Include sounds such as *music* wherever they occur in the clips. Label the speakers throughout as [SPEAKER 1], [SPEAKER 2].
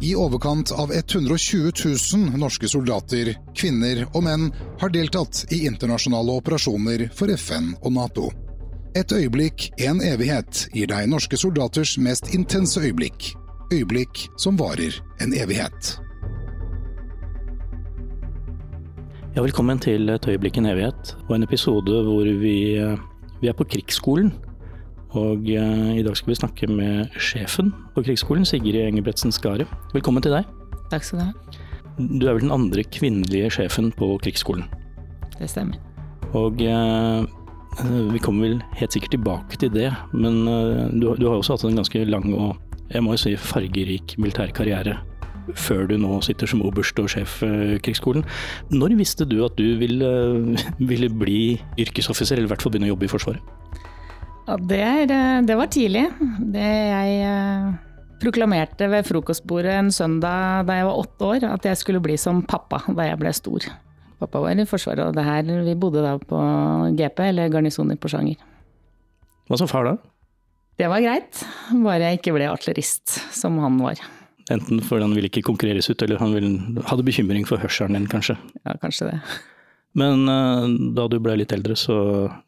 [SPEAKER 1] I overkant av 120 000 norske soldater, kvinner og menn har deltatt i internasjonale operasjoner for FN og Nato. Et øyeblikk, en evighet, gir deg norske soldaters mest intense øyeblikk. Øyeblikk som varer en evighet.
[SPEAKER 2] Ja, velkommen til Et øyeblikk en evighet, og en episode hvor vi, eh, vi er på krigsskolen. Og eh, i dag skal vi snakke med sjefen på krigsskolen, Sigrid Engebretsen Skare. Velkommen til deg.
[SPEAKER 3] Takk skal du ha.
[SPEAKER 2] Du er vel den andre kvinnelige sjefen på krigsskolen.
[SPEAKER 3] Det stemmer.
[SPEAKER 2] Og eh, vi kommer vel helt sikkert tilbake til det, men eh, du, du har også hatt en ganske lang og jeg må jo si fargerik militær karriere før du nå sitter som oberst og sjef eh, krigsskolen. Når visste du at du ville, ville bli yrkesoffiser, eller i hvert fall begynne å jobbe i Forsvaret?
[SPEAKER 3] Ja, det, er, eh, det var tidlig. Det jeg eh, proklamerte ved frokostbordet en søndag da jeg var åtte år, at jeg skulle bli som pappa da jeg ble stor. Pappa var i Forsvaret, og det her, vi bodde da på GP, eller garnisonen i Porsanger.
[SPEAKER 2] Hva sa far da?
[SPEAKER 3] Det var greit, bare jeg ikke ble artillerist, som han var.
[SPEAKER 2] Enten fordi han ville ikke konkurreres ut, eller han ville, hadde bekymring for hørselen din, kanskje.
[SPEAKER 3] Ja, kanskje det.
[SPEAKER 2] Men uh, da du ble litt eldre, så,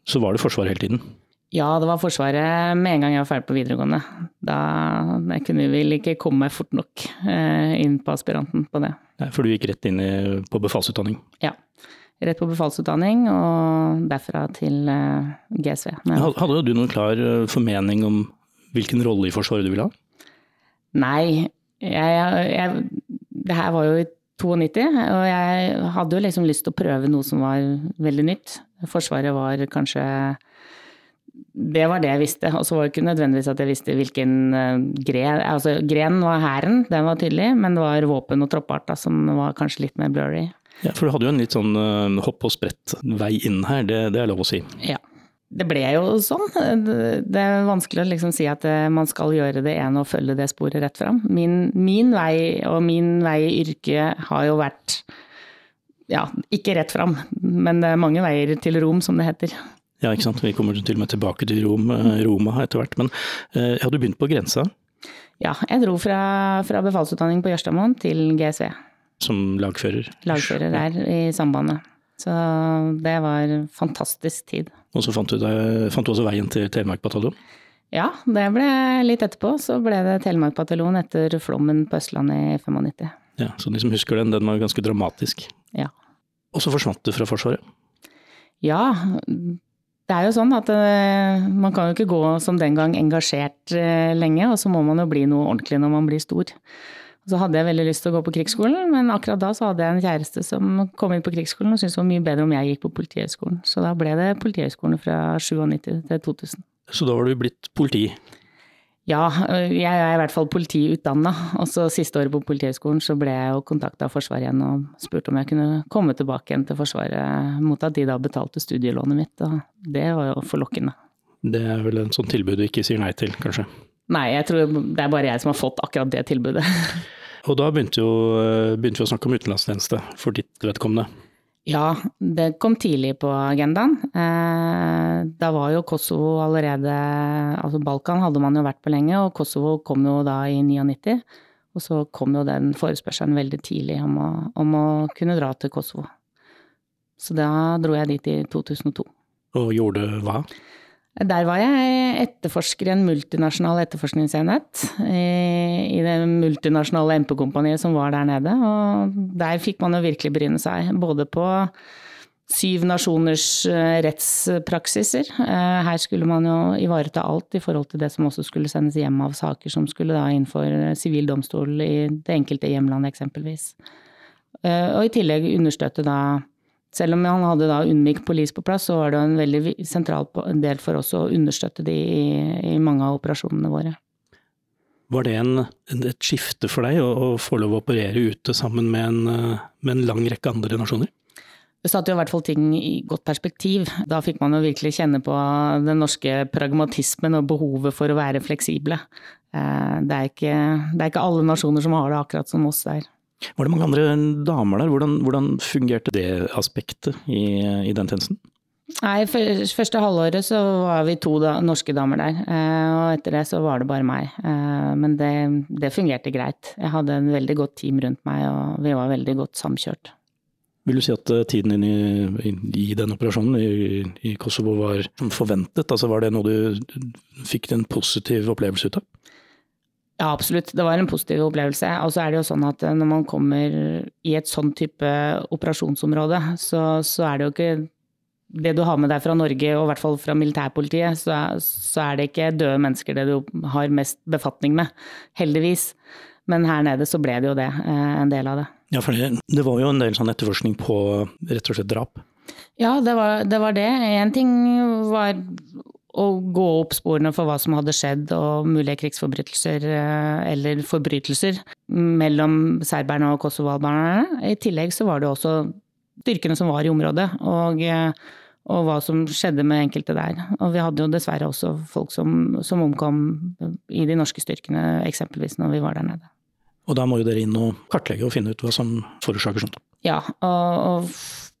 [SPEAKER 2] så, var det Forsvaret hele tiden?
[SPEAKER 3] Ja, det var Forsvaret med en gang jeg var ferdig på videregående. Da kunne vi vel ikke komme fort nok uh, inn på aspiranten på det.
[SPEAKER 2] Nei, for du gikk rett inn på befalsutdanning?
[SPEAKER 3] Ja rett på befalsutdanning, og derfra til eh, GSV.
[SPEAKER 2] Hadde du noen klar eh, formening om hvilken rolle i Forsvaret du ville ha?
[SPEAKER 3] Nei, jeg, jeg, det her var jo i 92, og jeg hadde jo liksom lyst til å prøve noe som var veldig nytt. Forsvaret var kanskje det var det jeg visste. Og så var det ikke nødvendigvis at jeg visste hvilken uh, gren Altså gren var hæren, den var tydelig, men det var våpen og troppart da, som var kanskje litt mer blurry.
[SPEAKER 2] Ja, For du hadde jo en litt sånn uh, hopp og sprett vei inn her, det, det, er lov å si?
[SPEAKER 3] Ja. Det ble jo sånn. Det er vanskelig å liksom si at eh, man skal gjøre det ene og følge det sporet rett fram. Min, min vei og min vei i yrket har jo vært ja, ikke rett fram, men det er mange veier til Rom, som det heter.
[SPEAKER 2] Ja, ikke sant. Vi kommer til og med tilbake til Rom, eh, Roma etter hvert. Men uh, har du begynt på grensa?
[SPEAKER 3] Ja, jeg dro fra, fra befalsutdanning på Jørstadmoen til GSV
[SPEAKER 2] som lagfører.
[SPEAKER 3] Lagfører der i Sambandet. Så det var fantastisk tid.
[SPEAKER 2] Og så fant du, deg, fant du også veien til Telemark bataljon?
[SPEAKER 3] Ja, det ble litt etterpå. Så ble det Telemark bataljon etter flommen på Østlandet i 95.
[SPEAKER 2] Ja, Så de som husker den, den var ganske dramatisk.
[SPEAKER 3] Ja.
[SPEAKER 2] Og så forsvant du fra Forsvaret?
[SPEAKER 3] Ja, det er jo sånn at uh, man kan jo ikke gå som den gang engasjert uh, lenge, og så må man jo bli noe ordentlig når man blir stor. Så hadde jeg veldig lyst til å gå på krigsskolen, men akkurat da så hadde jeg en kjæreste som kom inn på krigsskolen og syntes det var mye bedre om jeg gikk på Politihøgskolen. Så da ble det Politihøgskolen fra 97 til 2000.
[SPEAKER 2] Så da var du blitt politi?
[SPEAKER 3] Ja, jeg er i hvert fall politiutdanna. Og så siste året på Politihøgskolen så ble jeg jo kontakta av Forsvaret igjen og spurte om jeg kunne komme tilbake igjen til Forsvaret mot at de da betalte studielånet mitt, og det var jo forlokkende.
[SPEAKER 2] Det er vel en sånn tilbud du ikke sier nei til, kanskje?
[SPEAKER 3] Nei, jeg tror det er bare jeg som har fått akkurat det tilbudet. *laughs*
[SPEAKER 2] Og da begynte, jo, begynte vi å snakke om utenlandstjeneste for ditt vedkommende.
[SPEAKER 3] Ja, det kom tidlig på agendaen. Eh, da var jo Kosovo allerede Altså Balkan hadde man jo vært på lenge, og Kosovo kom jo da i 99. Og så kom jo den forespørselen veldig tidlig om å, om å kunne dra til Kosovo. Så da dro jeg dit i 2002.
[SPEAKER 2] Og gjorde hva?
[SPEAKER 3] Der var jeg etterforsker i en multinasjonal etterforskningsenhet i, det multinasjonale MP-kompaniet som var der nede. Og der fikk man jo virkelig bryne seg, både på syv nasjoners eh, rettspraksiser. Eh, her skulle man jo ivareta alt i forhold til det som også skulle sendes hjem av saker som skulle da innenfor sivil domstol i det enkelte hjemlandet eksempelvis. Eh, og i tillegg understøtte da selv om han hadde da Unmik Police på plass, så var det en veldig sentral del for oss å understøtte de i, i mange av operasjonene våre.
[SPEAKER 2] Var det en, et skifte for deg å, å, få lov å operere ute sammen med en, med en lang rekke andre nasjoner?
[SPEAKER 3] Det satte jo i hvert fall ting i godt perspektiv. Da fikk man jo virkelig kjenne på den norske pragmatismen og behovet for å være fleksible. Eh, det er ikke, det er ikke alle nasjoner som har det akkurat som oss der.
[SPEAKER 2] Var det mange andre damer der? Hvordan, hvordan fungerte det aspektet i, i, den tjenesten?
[SPEAKER 3] Nei, første halvåret så var vi to da, norske damer der. Og etter det så var det bare meg. Men det, det fungerte greit. Jeg hadde en veldig godt team rundt meg, og vi var veldig godt samkjørt.
[SPEAKER 2] Vil du si at tiden din i, i den operasjonen i, i, Kosovo var forventet? Altså Var det noe du fikk en positiv opplevelse ut av?
[SPEAKER 3] Ja, absolutt. Det var en positiv opplevelse. Og så er det jo sånn at når man kommer i et sånn type operasjonsområde, så, så er det jo ikke det du har med deg fra Norge, og i hvert fall fra militærpolitiet, så, så, er det ikke døde mennesker det du har mest befatning med. Heldigvis. Men her nede så ble det jo det, eh, en del av det.
[SPEAKER 2] Ja, for det, det var jo en del sånn etterforskning på rett og slett drap?
[SPEAKER 3] Ja, det var det. Var det. En ting var å gå opp sporene for hva som hadde skjedd og mulige krigsforbrytelser eh, eller forbrytelser mellom serberne og kosovo-albanerne. I tillegg så var det også styrkene som var i området. Og eh, og hva som skjedde med enkelte der. Og vi hadde jo dessverre også folk som, som omkom i de norske styrkene, eksempelvis når vi var der nede.
[SPEAKER 2] Og da må jo dere inn og kartlegge og finne ut hva som forårsaker sånt?
[SPEAKER 3] Ja, og, og,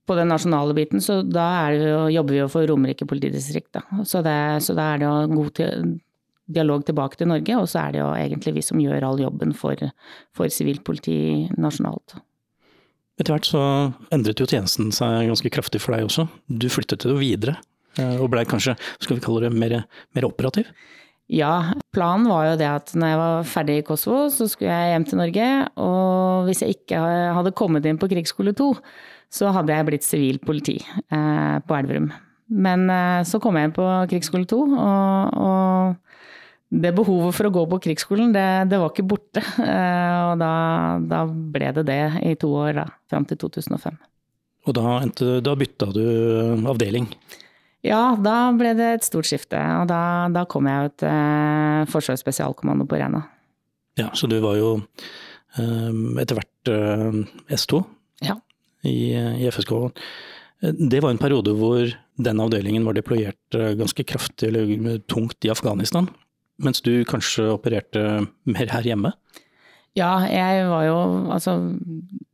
[SPEAKER 3] på den nasjonale biten så da jo, jobber vi jo for Romerike politidistrikt. Da. Så, det, så da er det jo god til, dialog tilbake til Norge, og så er det jo egentlig vi som gjør all jobben for sivilt politi nasjonalt.
[SPEAKER 2] Etter hvert så endret jo tjenesten seg ganske kraftig for deg også. Du flyttet jo videre, eh, og blei kanskje, skal vi kalle det, mer, mer, operativ?
[SPEAKER 3] Ja, planen var jo det at når jeg var ferdig i Kosovo, så skulle jeg hjem til Norge. Og hvis jeg ikke hadde kommet inn på krigsskole 2, så hadde jeg blitt sivil politi eh, på Elverum. Men eh, så kom jeg inn på krigsskole 2, og, og det behovet for å gå på krigsskolen, det, det var ikke borte. *laughs* Eh, og da, da, ble det det i to år, da, fram til 2005.
[SPEAKER 2] Og da, da, bytta du avdeling?
[SPEAKER 3] Ja, da ble det et stort skifte. Og da, da kom jeg ut eh, Forsvarets spesialkommando på Rena.
[SPEAKER 2] Ja, så du var jo eh, etter hvert eh, S2
[SPEAKER 3] ja.
[SPEAKER 2] I, i FSK. Det var en periode hvor den avdelingen var deployert eh, ganske kraftig eller tungt i Afghanistan mens du kanskje opererte mer her hjemme?
[SPEAKER 3] Ja, jeg var jo altså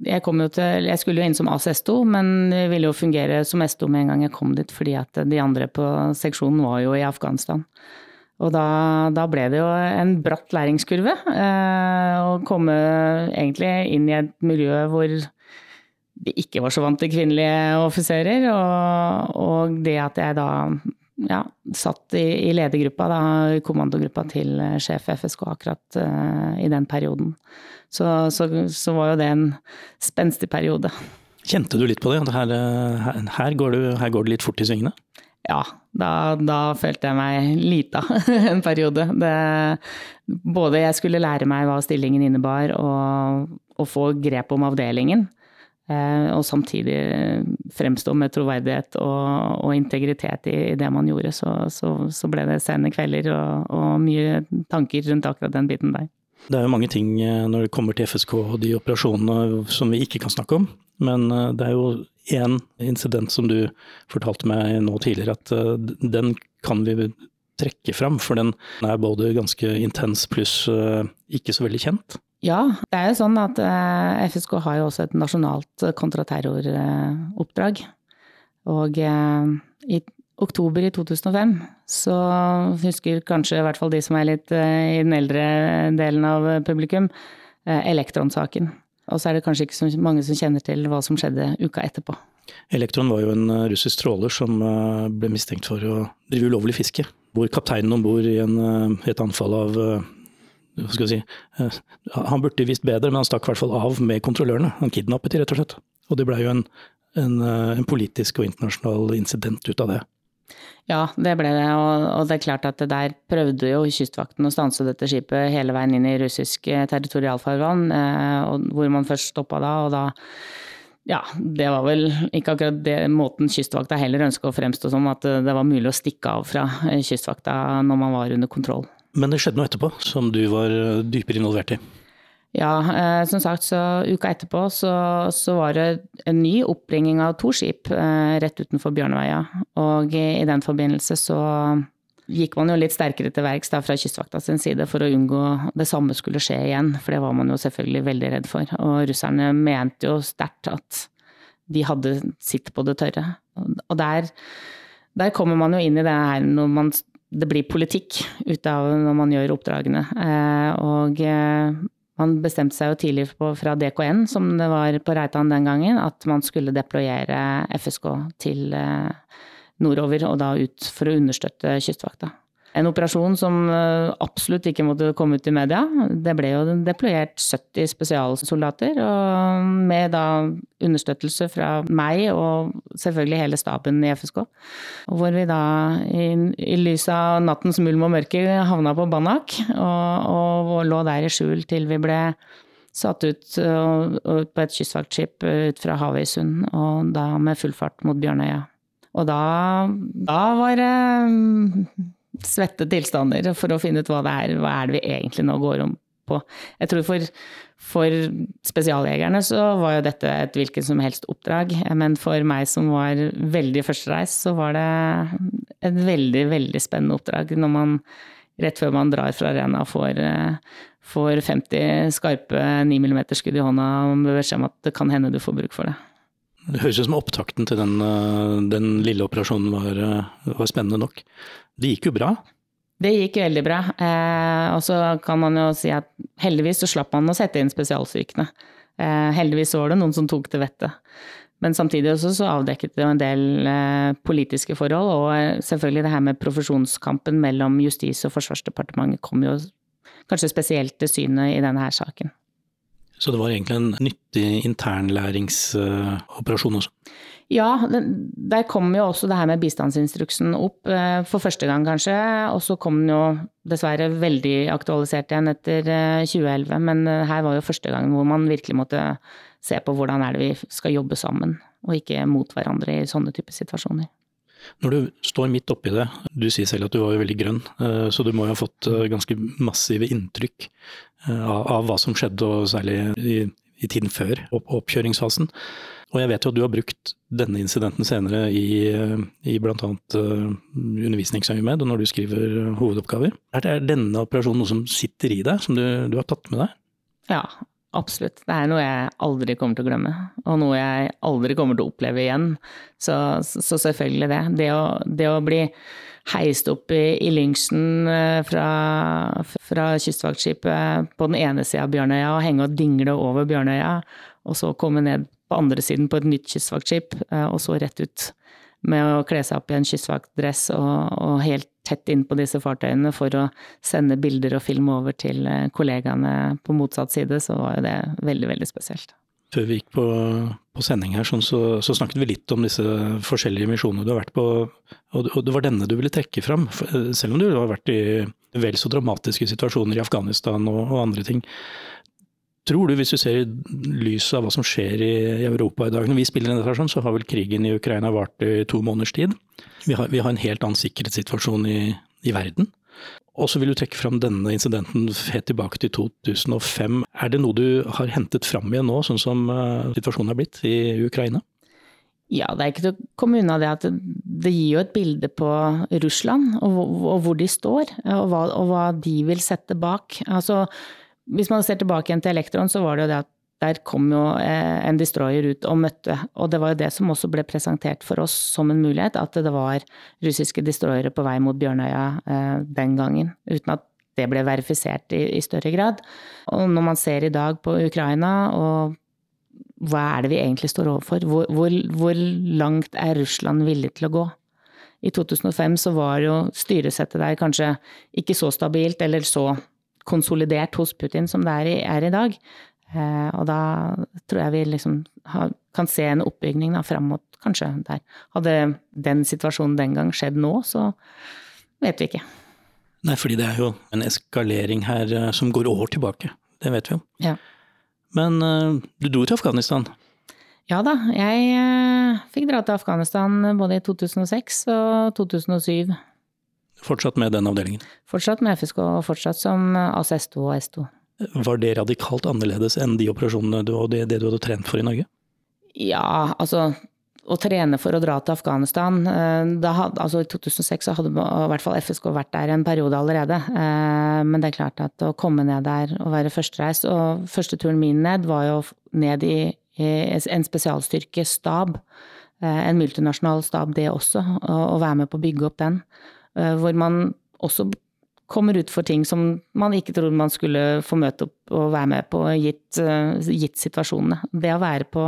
[SPEAKER 3] Jeg jo til Jeg skulle jo inn som ACS2, men ville jo fungere som S2 med en gang jeg kom dit, fordi at de andre på seksjonen var jo i Afghanistan. Og da, da ble det jo en bratt læringskurve. Eh, å komme egentlig inn i et miljø hvor de ikke var så vant til kvinnelige offiserer, og, og det at jeg da ja, satt i, i ledergruppa, da, kommandogruppa til eh, sjef FSK akkurat uh, i den perioden. Så, så, så, var jo det en spenstig periode.
[SPEAKER 2] Kjente du litt på det? Her, eh, her, her, går, du, her går, det litt fort i svingene?
[SPEAKER 3] Ja, da, da, følte jeg meg lita *laughs* en periode. Det, både jeg skulle lære meg hva stillingen innebar, og, og få grep om avdelingen. Eh, og samtidig fremstå med troverdighet og, og integritet i, i, det man gjorde. Så, så, så, ble det sene kvelder og, og, mye tanker rundt akkurat den biten der.
[SPEAKER 2] Det er jo mange ting eh, når det kommer til FSK og de operasjonene som vi ikke kan snakke om. Men eh, det er jo én incident som du fortalte meg nå tidligere, at den kan vi trekke fram. For den er både ganske intens pluss ikke så veldig kjent.
[SPEAKER 3] Ja, det er jo sånn at eh, FSK har jo også et nasjonalt kontraterroroppdrag. Og eh, i oktober i 2005 så husker kanskje i hvert fall de som er litt eh, i den eldre delen av publikum, Elektron-saken. Og så er det kanskje ikke så mange som kjenner til hva som skjedde uka etterpå.
[SPEAKER 2] Elektron var jo en russisk tråler som ble mistenkt for å drive ulovlig fiske. Hvor kapteinen om bord i en, et anfall av hva skal jeg si, eh, Han burde visst bedre, men han stakk i hvert fall av med kontrollørene. Han kidnappet de, rett og slett. Og det blei jo en, en, eh, en, politisk og internasjonal incident ut av det.
[SPEAKER 3] Ja, det ble det. Og, det er klart at der prøvde jo Kystvakten å stanse dette skipet hele veien inn i russisk eh, territorialfarvann, hvor man først stoppa da. Og da ja, det var vel ikke akkurat det måten Kystvakta heller ønska å fremstå som, at det var mulig å stikke av fra Kystvakta når man var under kontroll.
[SPEAKER 2] Men det skjedde noe etterpå som du var eh, dypere involvert i?
[SPEAKER 3] Ja, eh, som sagt så uka etterpå så, så, var det en ny oppringning av to skip eh, rett utenfor Bjørneveia. Og i den forbindelse så gikk man jo litt sterkere til verks fra Kystvakta sin side for å unngå det samme skulle skje igjen, for det var man jo selvfølgelig veldig redd for. Og russerne mente jo sterkt at de hadde sitt på det tørre. Og der Der kommer man jo inn i det her når man, det blir politikk ut av når man gjør oppdragene. Og man bestemte seg jo tidlig på, fra DKN, som det var på Reitan den gangen, at man skulle deployere FSK til nordover, og da ut for å understøtte Kystvakta. En operasjon som eh, absolutt ikke måtte komme ut i media. Det ble jo deployert 70 spesialsoldater, og med da understøttelse fra meg og selvfølgelig hele staben i FSK. Hvor vi da i, i lys av nattens mulm og mørke havna på Banak, og, og, lå der i skjul til vi ble satt ut og på et kystvaktskip ut fra havet i Sund, og da med full fart mot Bjørnøya. Og da, da var det svette tilstander for å finne ut hva det er, hva er det vi egentlig nå går om på. Jeg tror for, for spesialjegerne så var jo dette et hvilket som helst oppdrag, men for meg som var veldig førstereis, så var det et veldig, veldig spennende oppdrag når man rett før man drar fra arena får, får 50 skarpe 9 mm-skudd i hånda og beskjed om at det kan hende du får bruk for det.
[SPEAKER 2] Det høres ut som opptakten til den, den lille operasjonen var, var spennende nok. Det gikk jo bra?
[SPEAKER 3] Det gikk veldig bra. Eh, og så kan man jo si at heldigvis så slapp man å sette inn spesialstyrkene. Eh, heldigvis var det noen som tok til vettet. Men samtidig også så avdekket det en del eh, politiske forhold, og eh, selvfølgelig det her med profesjonskampen mellom Justis- og Forsvarsdepartementet kom jo kanskje spesielt til syne i denne her saken.
[SPEAKER 2] Så det var egentlig en nyttig internlæringsoperasjon også?
[SPEAKER 3] Ja, der kom jo også det her med bistandsinstruksen opp eh, for første gang, kanskje. Og så kom den jo dessverre veldig aktualisert igjen etter 2011. Eh, Men eh, her var jo første gang hvor man virkelig måtte se på hvordan er det vi skal jobbe sammen, og ikke mot hverandre i sånne typer situasjoner.
[SPEAKER 2] Når du står midt oppi det, du sier selv at du var jo veldig grønn, så du må jo ha fått ganske massive inntrykk av, hva som skjedde, og særlig i, i tiden før oppkjøringsfasen. Og jeg vet jo at du har brukt denne incidenten senere i, i bl.a. Undervisningsøyemed og når du skriver hovedoppgaver. Er, er denne operasjonen noe som sitter i deg, som du, du, har tatt med deg?
[SPEAKER 3] Ja, absolutt. Det er noe jeg aldri kommer til å glemme, og noe jeg aldri kommer til å oppleve igjen. Så, så selvfølgelig det. Det å, det å bli heist opp i, i lynsjen uh, fra, fra kystvaktskipet på den ene sida av Bjørnøya og henge og dingle over Bjørnøya, og så komme ned på andre siden på et nytt kystvaktskip, eh, og så rett ut med å kle seg opp i en kystvaktdress og, og, helt tett inn på disse fartøyene for å sende bilder og film over til eh, kollegaene på motsatt side, så var jo det veldig, veldig spesielt.
[SPEAKER 2] Før vi gikk på, på sending her, sånn, så, så, snakket vi litt om disse forskjellige misjonene du har vært på, og, og det var denne du ville trekke fram, eh, selv om du har vært i vel så dramatiske situasjoner i Afghanistan og, og andre ting. Tror du, hvis du ser i lys av hva som skjer i Europa i dag Når vi spiller denne sånn, så har vel krigen i Ukraina vart i to måneders tid. Vi har, vi har en helt annen sikkerhetssituasjon i, i verden. Og så vil du trekke fram denne incidenten helt tilbake til 2005. Er det noe du har hentet fram igjen nå, sånn som uh, situasjonen er blitt i Ukraina?
[SPEAKER 3] Ja, det er ikke til å komme unna det at det gir jo et bilde på Russland og, og hvor de står, og hva, og hva de vil sette bak. Altså, hvis man ser tilbake igjen til Elektron, så var det jo det at der kom jo eh, en destroyer ut og møtte, og det var jo det som også ble presentert for oss som en mulighet, at det var russiske destroyere på vei mot Bjørnøya eh, den gangen, uten at det ble verifisert i, større grad. Og når man ser i dag på Ukraina, og hva er det vi egentlig står overfor? Hvor, hvor, hvor langt er Russland villig til å gå? I 2005 så var jo styresettet der kanskje ikke så stabilt eller så konsolidert hos Putin som det er i, er i dag. Eh, og da tror jeg vi liksom har, kan se en oppbygning da, fram mot kanskje der. Hadde den situasjonen den gang skjedd nå, så vet vi ikke.
[SPEAKER 2] Nei, fordi det er jo en eskalering her uh, som går år tilbake. Det vet vi jo.
[SPEAKER 3] Ja.
[SPEAKER 2] Men uh, du dro til Afghanistan?
[SPEAKER 3] Ja da, jeg uh, fikk dra til Afghanistan både i 2006 og 2007.
[SPEAKER 2] Fortsatt med den avdelingen?
[SPEAKER 3] Fortsatt med FSK, og fortsatt som ACS2 og S2.
[SPEAKER 2] Var det radikalt annerledes enn de operasjonene du, og det, det du hadde trent for i Norge?
[SPEAKER 3] Ja, altså å trene for å dra til Afghanistan eh, da, altså I 2006 så hadde i hvert fall FSK vært der en periode allerede. Eh, men det er klart at å komme ned der og være førstereist Og første turen min ned var jo ned i, i en spesialstyrke, stab, en multinasjonal stab, det også, å være med på å bygge opp den. Hvor man også kommer ut for ting som man ikke trodde man skulle få møte opp og være med på, gitt, gitt situasjonene. Det å være på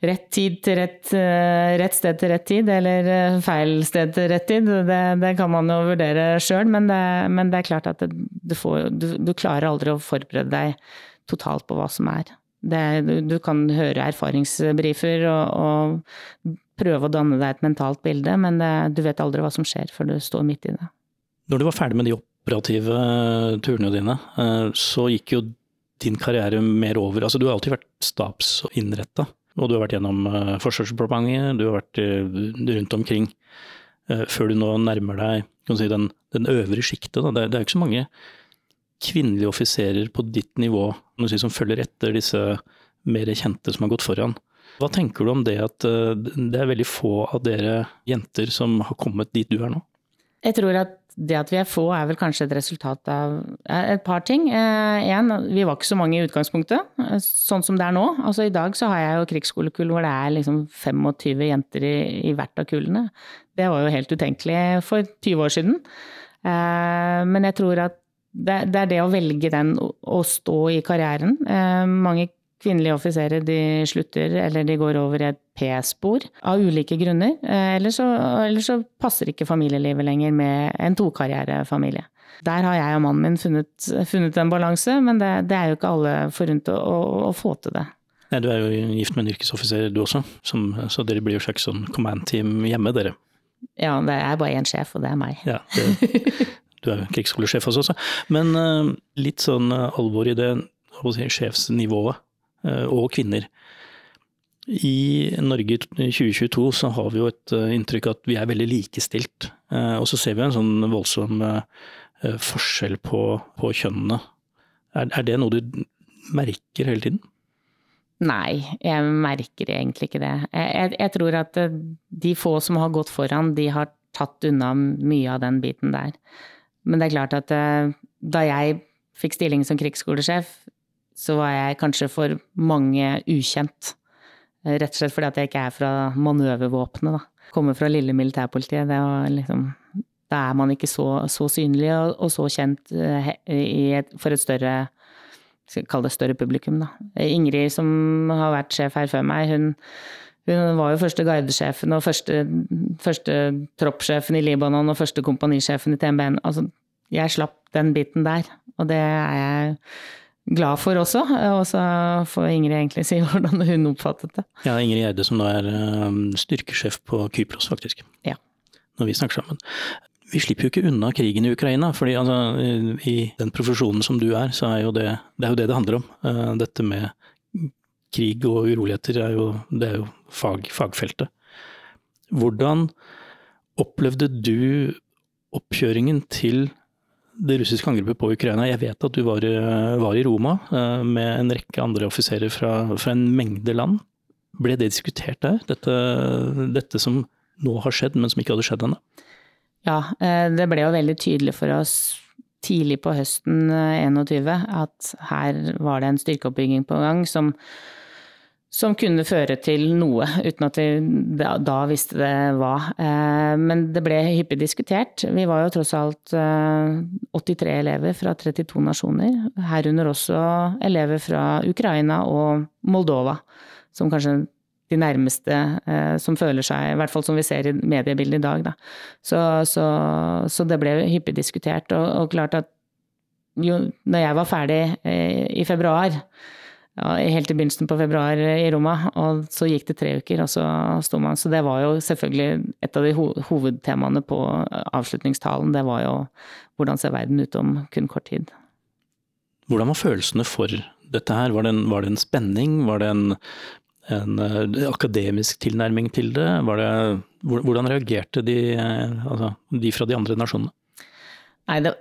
[SPEAKER 3] rett tid til rett, rett, sted til rett tid, eller feil sted til rett tid, det, det kan man jo vurdere sjøl, men, men, det er klart at det, du, får, du, du klarer aldri å forberede deg totalt på hva som er. Det, du kan høre erfaringsbrifer og, og, prøve å danne deg et mentalt bilde, men du vet aldri hva som skjer før du står midt i det.
[SPEAKER 2] Når du var ferdig med de operative turene dine, eh, så gikk jo din karriere mer over Altså du har alltid vært stabsinnretta, og du har vært gjennom eh, Forsvarsdepartementet, du har vært eh, rundt omkring, før du nå nærmer deg si, den, den, øvre sjiktet. Det, det er jo ikke så mange kvinnelige offiserer på ditt nivå si, som følger etter disse mer kjente som har gått foran. Hva tenker du om det at eh, det er veldig få av dere jenter som har kommet dit du er nå?
[SPEAKER 3] Jeg tror at det at vi er få er vel kanskje et resultat av et par ting. En, eh, vi var ikke så mange i utgangspunktet, eh, sånn som det er nå. Altså I dag så har jeg jo krigsskolekull hvor det er liksom 25 jenter i, i hvert av kullene. Det var jo helt utenkelig for 20 år siden. Men jeg tror at det, er det å velge den å stå i karrieren. Eh, mange kvinnelige offiserer de slutter eller de går over i et P-spor av ulike grunner. Eh, eller, så, eller, så, passer ikke familielivet lenger med en tokarrierefamilie. Der har jeg og mannen min funnet, funnet en balanse, men det, det, er jo ikke alle forunt å, å, å, få til det.
[SPEAKER 2] Nei, Du er jo gift med en yrkesoffiser du også, som, så dere blir jo slags sånn command team hjemme, dere.
[SPEAKER 3] Ja, det er bare én sjef, og det er meg.
[SPEAKER 2] Ja, det, du er jo krigsskolesjef også, men uh, litt sånn alvor i det sjefsnivået, og kvinner. I Norge i 2022 så har vi jo et inntrykk at vi er veldig likestilt. Og så ser vi en sånn voldsom forskjell på, på kjønnene. Er, er det noe du merker hele tiden?
[SPEAKER 3] Nei, jeg merker egentlig ikke det. Jeg, jeg, tror at de få som har gått foran, de har tatt unna mye av den biten der. Men det er klart at eh, da jeg fikk stilling som krigsskolesjef, så var jeg kanskje for mange ukjent. Eh, rett og slett fordi at jeg ikke er fra manøvervåpenet, da. Kommer fra lille militærpolitiet. Det var liksom Da er man ikke så, så synlig og, og, så kjent eh, et, for et større skal kalle det større publikum, da. Ingrid, som har vært sjef her før meg, hun, hun var jo første guidesjefen og første, første troppssjefen i Libanon og første kompanisjefen i TMB-en. Altså, jeg slapp den biten der, og det er jeg glad for også. Og så får Ingrid egentlig si *laughs* hvordan hun oppfattet det.
[SPEAKER 2] Ja, Ingrid Gjerde som da er um, styrkesjef på Kypros, faktisk.
[SPEAKER 3] Ja.
[SPEAKER 2] Når vi snakker sammen. Vi slipper jo ikke unna krigen i Ukraina, fordi altså, i den profesjonen som du er, så er jo det det, er jo det, det handler om. Uh, dette med krig og uroligheter er jo, det er jo fag, fagfeltet. Hvordan opplevde du oppkjøringen til det russiske angrepet på Ukraina? Jeg vet at du var, var i Roma eh, med en rekke andre offiserer fra, fra, en mengde land. Ble det diskutert der, dette, dette som nå har skjedd, men som ikke hadde skjedd ennå?
[SPEAKER 3] Ja, eh, det ble jo veldig tydelig for oss tidlig på høsten 21 eh, at her var det en styrkeoppbygging på gang som som kunne føre til noe, uten at vi da, visste det hva. Eh, men det ble hyppig diskutert. Vi var jo tross alt 83 eh, elever fra 32 nasjoner, herunder også elever fra Ukraina og Moldova, som kanskje de nærmeste eh, som føler seg, i hvert fall som vi ser i mediebildet i dag. Da. Så, så, så det ble hyppig diskutert. Og, og klart at jo, når jeg var ferdig i februar, helt i begynnelsen på februar i Roma, og så gikk det tre uker, og så sto man Så det var jo selvfølgelig et av de hovedtemaene på avslutningstalen. Det var jo hvordan ser verden ut om kun kort tid.
[SPEAKER 2] Hvordan var følelsene for dette her? Var det en, var det en spenning? Var det en, en, eh, akademisk tilnærming til det? det? Hvordan reagerte de, eh, altså, de fra de andre nasjonene?
[SPEAKER 3] Nei, det,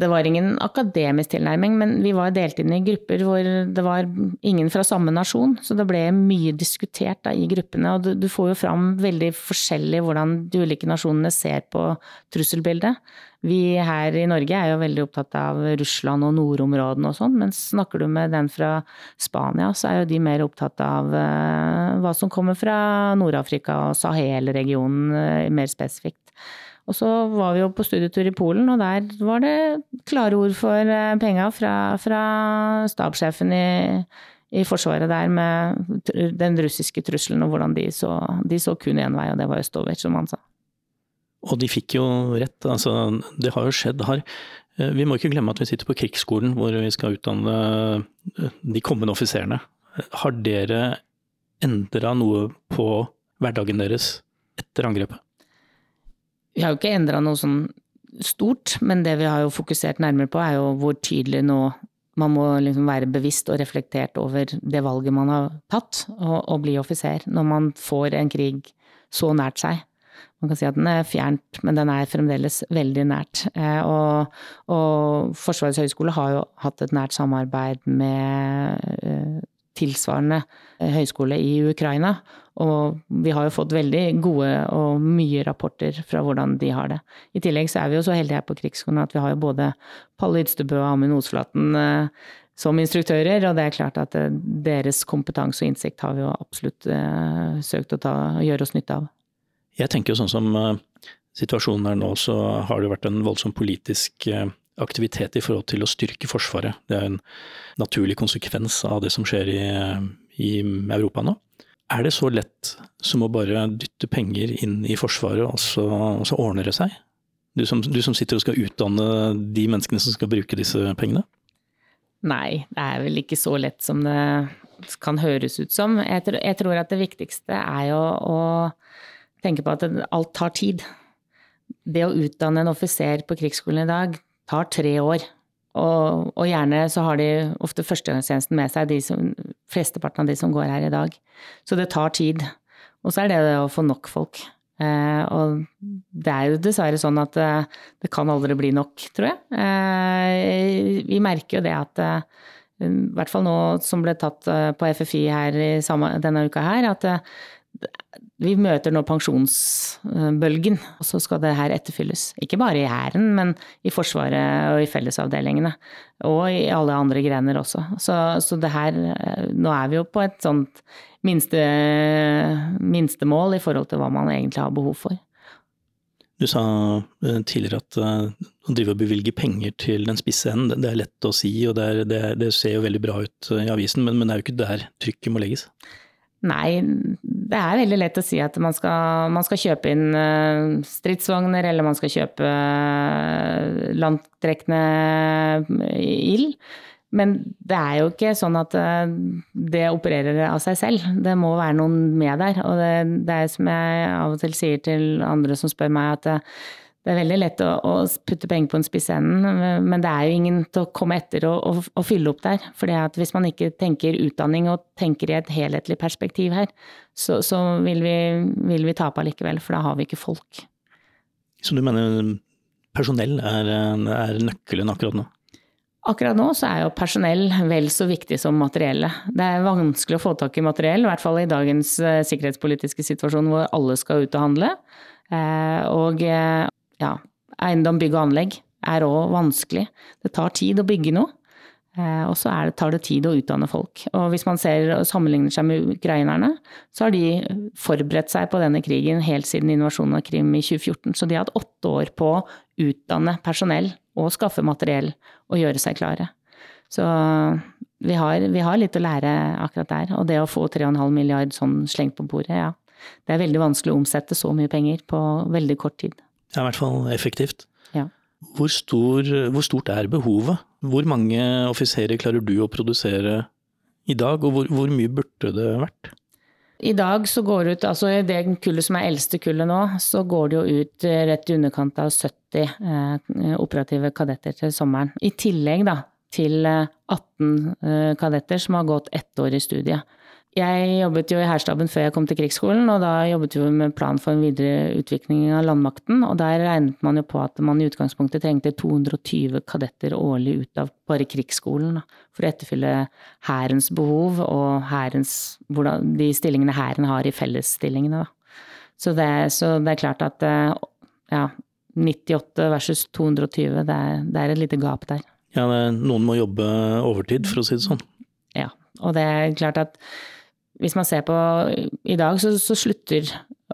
[SPEAKER 3] det, var ingen akademisk tilnærming, men vi var delt inn i grupper hvor det var ingen fra samme nasjon. Så det ble mye diskutert da, i gruppene. Og du, du, får jo fram veldig forskjellig hvordan de ulike nasjonene ser på trusselbildet. Vi her i Norge er jo veldig opptatt av Russland og nordområdene og sånn, men snakker du med den fra Spania, så er jo de mer opptatt av uh, hva som kommer fra Nord-Afrika og Sahel-regionen uh, mer spesifikt. Og så var vi jo på studietur i Polen, og der var det klare ord for eh, penga fra, fra stabssjefen i, i, Forsvaret der med den russiske trusselen og hvordan de så, de så kun én vei, og det var østover, som han sa.
[SPEAKER 2] Og de fikk jo rett, altså det har jo skjedd her. Eh, vi må ikke glemme at vi sitter på krigsskolen hvor vi skal utdanne eh, de kommende offiserene. Har dere endra noe på hverdagen deres etter angrepet?
[SPEAKER 3] Vi har jo ikke endra noe sånn stort, men det vi har jo fokusert nærmere på, er jo hvor tydelig nå man må liksom være bevisst og reflektert over det valget man har tatt, og, bli offiser, når man får en krig så nært seg. Man kan si at den er fjernt, men den er fremdeles veldig nært. Eh, og, og Forsvarets høgskole har jo hatt et nært samarbeid med eh, tilsvarende eh, høyskole i Ukraina. Og vi har jo fått veldig gode og mye rapporter fra hvordan de har det. I tillegg så er vi jo så heldige her på Krigsskolen at vi har jo både Palle Ydstebø og Amund Osflaten eh, som instruktører, og det er klart at eh, deres kompetanse og innsikt har vi jo absolutt søkt å ta, gjøre oss nytte av.
[SPEAKER 2] Jeg tenker jo sånn som situasjonen er nå, så har det jo vært en voldsom politisk aktivitet i forhold til å styrke Forsvaret. Det er en naturlig konsekvens av det som skjer i, i Europa nå. Er det så lett som å bare dytte penger inn i Forsvaret, og så, og så ordner det seg? Du som, du som, sitter og skal utdanne de menneskene som skal bruke disse pengene?
[SPEAKER 3] Nei, det er vel ikke så lett som det kan høres ut som. Jeg, tror, jeg tror at det viktigste er jo å tenke på at alt tar tid. Det å utdanne en offiser på krigsskolen i dag, tar tre år. Og, og, gjerne så har de ofte førstegangstjenesten med seg, de som, flesteparten av de som går her i dag. Så det tar tid. Og så er det det å få nok folk. Eh, og det er jo dessverre sånn at eh, det kan aldri bli nok, tror jeg. Eh, vi merker jo det at eh, i hvert fall nå som ble tatt eh, på FFI her samme, denne uka her, at eh, vi møter nå pensjonsbølgen, og så skal det her etterfylles. Ikke bare i Hæren, men i Forsvaret og i fellesavdelingene. Og i alle andre grener også. Så, så det her Nå er vi jo på et sånt minste, minstemål i forhold til hva man egentlig har behov for.
[SPEAKER 2] Du sa eh, tidligere at eh, å drive og bevilge penger til den spisse enden, det er lett å si, og det, er, det, det ser jo veldig bra ut i avisen, men, men det er jo ikke der trykket må legges?
[SPEAKER 3] Nei, det er veldig lett å si at man skal, man skal kjøpe inn eh, stridsvogner, eller man skal kjøpe eh, langtrekkende ild. Men det er jo ikke sånn at eh, det opererer av seg selv. Det må være noen med der. Og det, det er som jeg av og til sier til andre som spør meg, at det er veldig lett å, å putte penger på en spissenden, men det er jo ingen til å komme etter og, og, og fylle opp der. For hvis man ikke tenker utdanning og tenker i et helhetlig perspektiv her, så, så vil, vi, vil vi tape allikevel, for da har vi ikke folk.
[SPEAKER 2] Så du mener personell er, er nøkkelen akkurat nå?
[SPEAKER 3] Akkurat nå så er jo personell vel så viktig som materiellet. Det er vanskelig å få tak i materiell, i hvert fall i dagens eh, sikkerhetspolitiske situasjon hvor alle skal ut og handle. Eh, og eh, ja, eiendom, bygg og anlegg er òg vanskelig. Det tar tid å bygge noe. Eh, og så tar det tid å utdanne folk. Og hvis man ser og sammenligner seg med ukrainerne, så har de forberedt seg på denne krigen helt siden invasjonen av Krim i 2014. Så de har hatt åtte år på å utdanne personell og skaffe materiell og gjøre seg klare. Så vi har, vi har litt å lære akkurat der. Og det å få 3,5 milliard sånn slengt på bordet, ja. Det er veldig vanskelig å omsette så mye penger på veldig kort tid.
[SPEAKER 2] Det er i hvert fall effektivt.
[SPEAKER 3] Ja.
[SPEAKER 2] Hvor, stor, hvor, stort er behovet? Hvor mange offiserer klarer du å produsere i dag, og hvor, hvor mye burde det vært?
[SPEAKER 3] I dag så går det ut, altså i det kullet som er eldste kullet nå, så går det jo ut eh, rett i underkant av 70 eh, operative kadetter til sommeren. I tillegg da til 18 eh, eh, kadetter som har gått ett år i studiet. Jeg jobbet jo i hærstaben før jeg kom til krigsskolen, og da jobbet vi med plan for en videre utvikling av landmakten. Og der regnet man jo på at man i utgangspunktet trengte 220 kadetter årlig ut av bare krigsskolen for å etterfylle hærens behov og herrens, de stillingene hæren har i fellesstillingene. Så det, så det, er klart at eh, ja, 98 versus 220, det er, det er et lite gap der.
[SPEAKER 2] Ja, noen må jobbe overtid, for å si det sånn.
[SPEAKER 3] Ja, og det er klart at hvis man ser på i dag, så, så slutter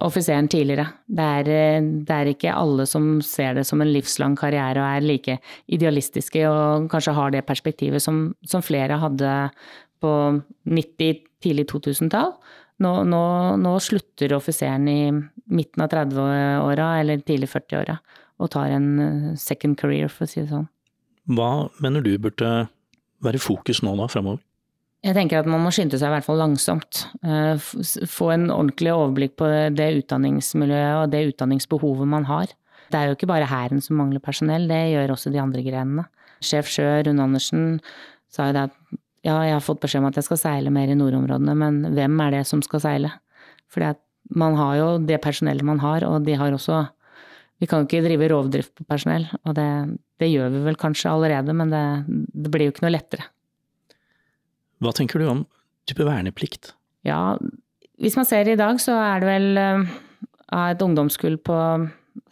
[SPEAKER 3] offiseren tidligere. Det er, det er, ikke alle som ser det som en livslang karriere og er like idealistiske og kanskje har det perspektivet som, som flere hadde på 90-, tidlig 2000-tall. Nå, nå, nå, slutter offiseren i midten av 30-åra eller tidlig 40-åra og tar en second career, for å si det sånn.
[SPEAKER 2] Hva mener du burde være fokus nå da, fremover?
[SPEAKER 3] Jeg tenker at man må skynde seg i hvert fall langsomt. Eh, få en ordentlig overblikk på det utdanningsmiljøet og det utdanningsbehovet man har. Det er jo ikke bare Hæren som mangler personell, det gjør også de andre grenene. Sjef Sjø, Rune Andersen, sa jo det at ja, jeg har fått beskjed om at jeg skal seile mer i nordområdene, men hvem er det som skal seile? Fordi at man har jo det personellet man har, og de har også Vi kan jo ikke drive rovdrift på personell, og det, det gjør vi vel kanskje allerede, men det, det blir jo ikke noe lettere.
[SPEAKER 2] Hva tenker du om type verneplikt?
[SPEAKER 3] Ja, hvis man ser i dag, så er det vel eh, av et ungdomskull på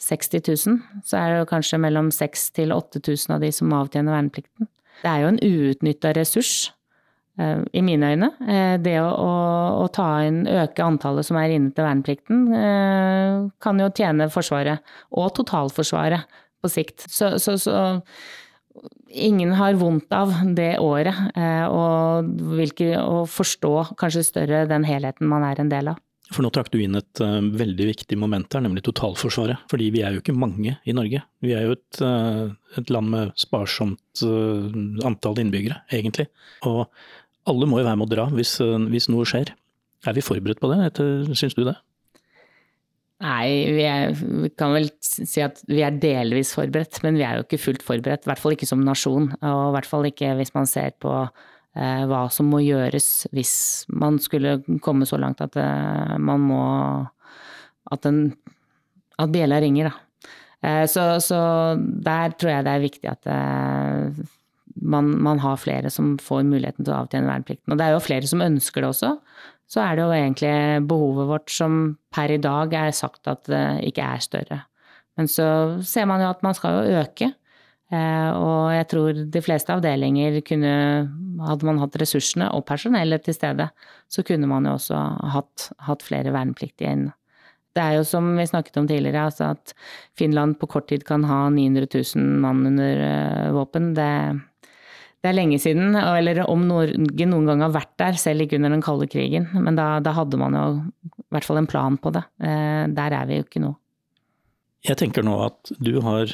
[SPEAKER 3] 60 000, så er det kanskje mellom 6000 til 8000 av de som avtjener verneplikten. Det er jo en uutnytta ressurs, eh, i mine øyne. Eh, det å, å, ta inn, øke antallet som er inne til verneplikten, kan jo tjene Forsvaret, og totalforsvaret, på sikt. Så, så, så ingen har vondt av det året, eh, og, hvilke, og forstå kanskje større den helheten man er en del av.
[SPEAKER 2] For nå trakk du inn et uh, veldig viktig moment her, nemlig totalforsvaret. Fordi vi er jo ikke mange i Norge. Vi er jo et, uh, et land med sparsomt uh, antall innbyggere, egentlig. Og alle må jo være med å dra hvis, hvis noe skjer. Er vi forberedt på det, syns du det?
[SPEAKER 3] Nei, vi, er, vi, kan vel si at vi er delvis forberedt, men vi er jo ikke fullt forberedt. I hvert fall ikke som nasjon, og i hvert fall ikke hvis man ser på eh, hva som må gjøres hvis man skulle komme så langt at eh, man må At, en, at bjella ringer, da. Eh, så, så, der tror jeg det er viktig at eh, man, man, har flere som får muligheten til å avtjene verneplikten. Og det er jo flere som ønsker det også så er det jo egentlig behovet vårt som per i dag er sagt at det ikke er større. Men så ser man jo at man skal jo øke. Eh, og jeg tror de fleste avdelinger kunne Hadde man hatt ressursene og personellet til stede, så kunne man jo også hatt, hatt flere vernepliktige inne. Det er jo som vi snakket om tidligere, altså at Finland på kort tid kan ha 900 000 mann under eh, våpen. Det, det er lenge siden, eller om Norge noen gang har vært der, selv ikke under den kalde krigen. Men da, da hadde man jo i hvert fall en plan på det. Eh, der er vi jo ikke nå.
[SPEAKER 2] Jeg tenker nå at du har,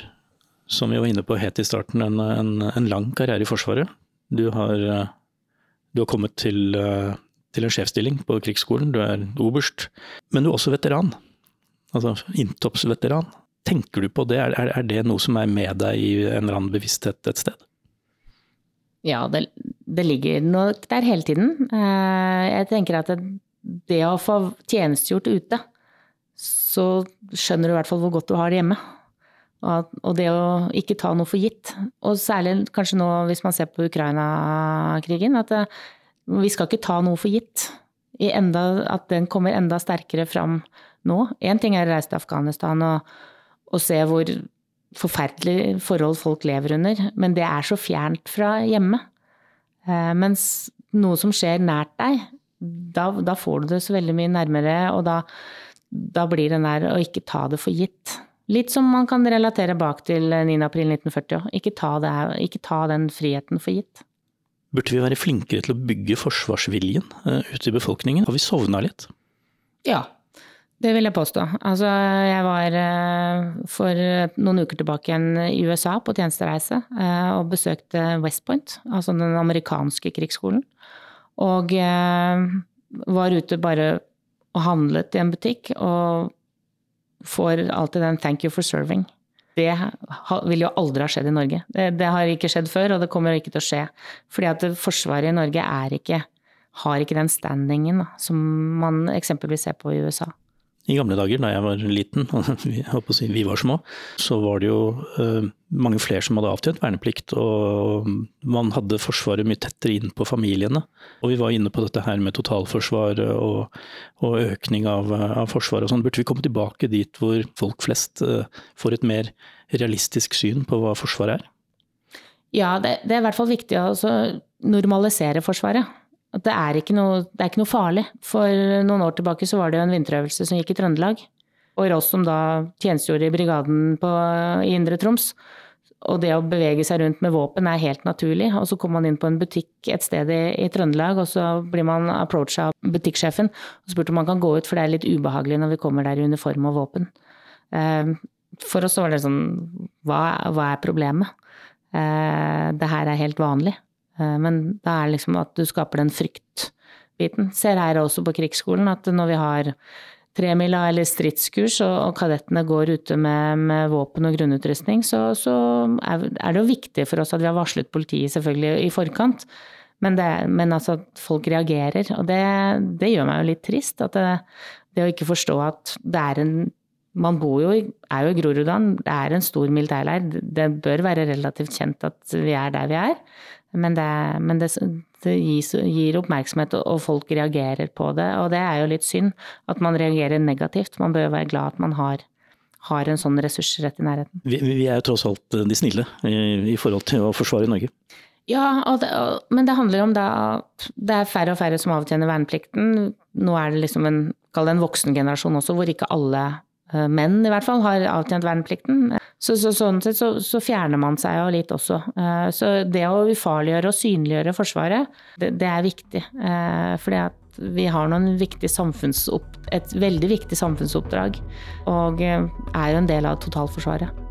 [SPEAKER 2] som vi var inne på helt i starten, en, en, en lang karriere i Forsvaret. Du har, eh, du har kommet til, eh, til, en sjefsstilling på krigsskolen, du er oberst. Men du er også veteran. Altså inntoppsveteran. Tenker du på det, er, er det noe som er med deg i en eller annen bevissthet et sted?
[SPEAKER 3] Ja, det, det, ligger nok der hele tiden. Eh, jeg tenker at det å få tjenestegjort ute, så skjønner du i hvert fall hvor godt du har det hjemme. Og det å ikke ta noe for gitt. Og særlig kanskje nå hvis man ser på Ukraina-krigen, at eh, vi skal ikke ta noe for gitt. Enda, at den kommer enda sterkere fram nå. Én ting er å reise til Afghanistan og, og se hvor forferdelige forhold folk lever under, men det er så fjernt fra hjemme. Eh, mens noe som skjer nært deg, da, da får du det så veldig mye nærmere, og da, da, blir den der å ikke ta det for gitt. Litt som man kan relatere bak til 9. april 1940 Ikke ta, det, ikke ta den friheten for gitt.
[SPEAKER 2] Burde vi være flinkere til å bygge forsvarsviljen uh, ute i befolkningen? Har vi sovna litt?
[SPEAKER 3] Ja, det vil jeg påstå. Altså, jeg var eh, for noen uker tilbake igjen i USA på tjenestereise eh, og besøkte West Point, altså den amerikanske krigsskolen. Og eh, var ute bare og handlet i en butikk og får alltid den 'thank you for serving'. Det vil jo aldri ha skjedd i Norge. Det, det har ikke skjedd før, og det kommer ikke til å skje. Fordi at Forsvaret i Norge er ikke har ikke den standingen da, som man eksempelvis ser på i USA.
[SPEAKER 2] I gamle dager, da jeg var liten, *laughs* si, vi var små, så var det jo uh, mange flere som hadde avtjent verneplikt. Og man hadde Forsvaret mye tettere inn på familiene. Og vi var inne på dette her med totalforsvar og, og økning av, av Forsvaret og sånn. Burde vi komme tilbake dit hvor folk flest uh, får et mer realistisk syn på hva Forsvaret er?
[SPEAKER 3] Ja, det, det er i hvert fall viktig å normalisere Forsvaret. At det er, noe, det er ikke noe farlig. For noen år tilbake så var det jo en vinterøvelse som gikk i Trøndelag. Og Ross som da tjenestegjorde i brigaden på, i Indre Troms. Og det å bevege seg rundt med våpen er helt naturlig. Og så kommer man inn på en butikk et sted i, i Trøndelag, og så blir man approacha av butikksjefen og spurt om man kan gå ut, for det er litt ubehagelig når vi kommer der i uniform og våpen. Eh, for oss var det sånn Hva, hva er problemet? Eh, det her er helt vanlig. Eh, men det er liksom at du skaper den fryktbiten. Ser her også på krigsskolen at når vi har tremila eller stridskurs og kadettene går ute med, med våpen og grunnutrustning, så, så, er det jo viktig for oss at vi har varslet politiet selvfølgelig i forkant. Men, det, men altså at folk reagerer. Og det, det, gjør meg jo litt trist. At det, det å ikke forstå at det er en man bor jo, er jo i Groruddalen, det er en stor militærleir. Det bør være relativt kjent at vi er der vi er. Men det, men det, det gis, gir oppmerksomhet, og folk reagerer på det. Og det er jo litt synd at man reagerer negativt. Man bør være glad at man har, har en sånn ressurs rett i nærheten.
[SPEAKER 2] Vi, vi er jo tross alt de snille i, i, forhold til å forsvare Norge.
[SPEAKER 3] Ja, det, men det handler om da det er færre og færre som avtjener verneplikten. Nå er det liksom en, en voksen generasjon også, hvor ikke alle Eh, menn i hvert fall, har avtjent verneplikten. Så, så, sånn sett så, så, fjerner man seg jo litt også. Eh, så det å ufarliggjøre og synliggjøre Forsvaret, det, det er viktig. Eh, fordi at vi har et veldig viktig samfunnsoppdrag, og er jo en del av totalforsvaret.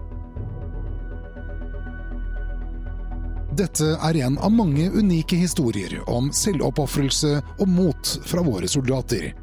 [SPEAKER 1] Dette er en av mange unike historier om selvoppofrelse og mot fra våre soldater.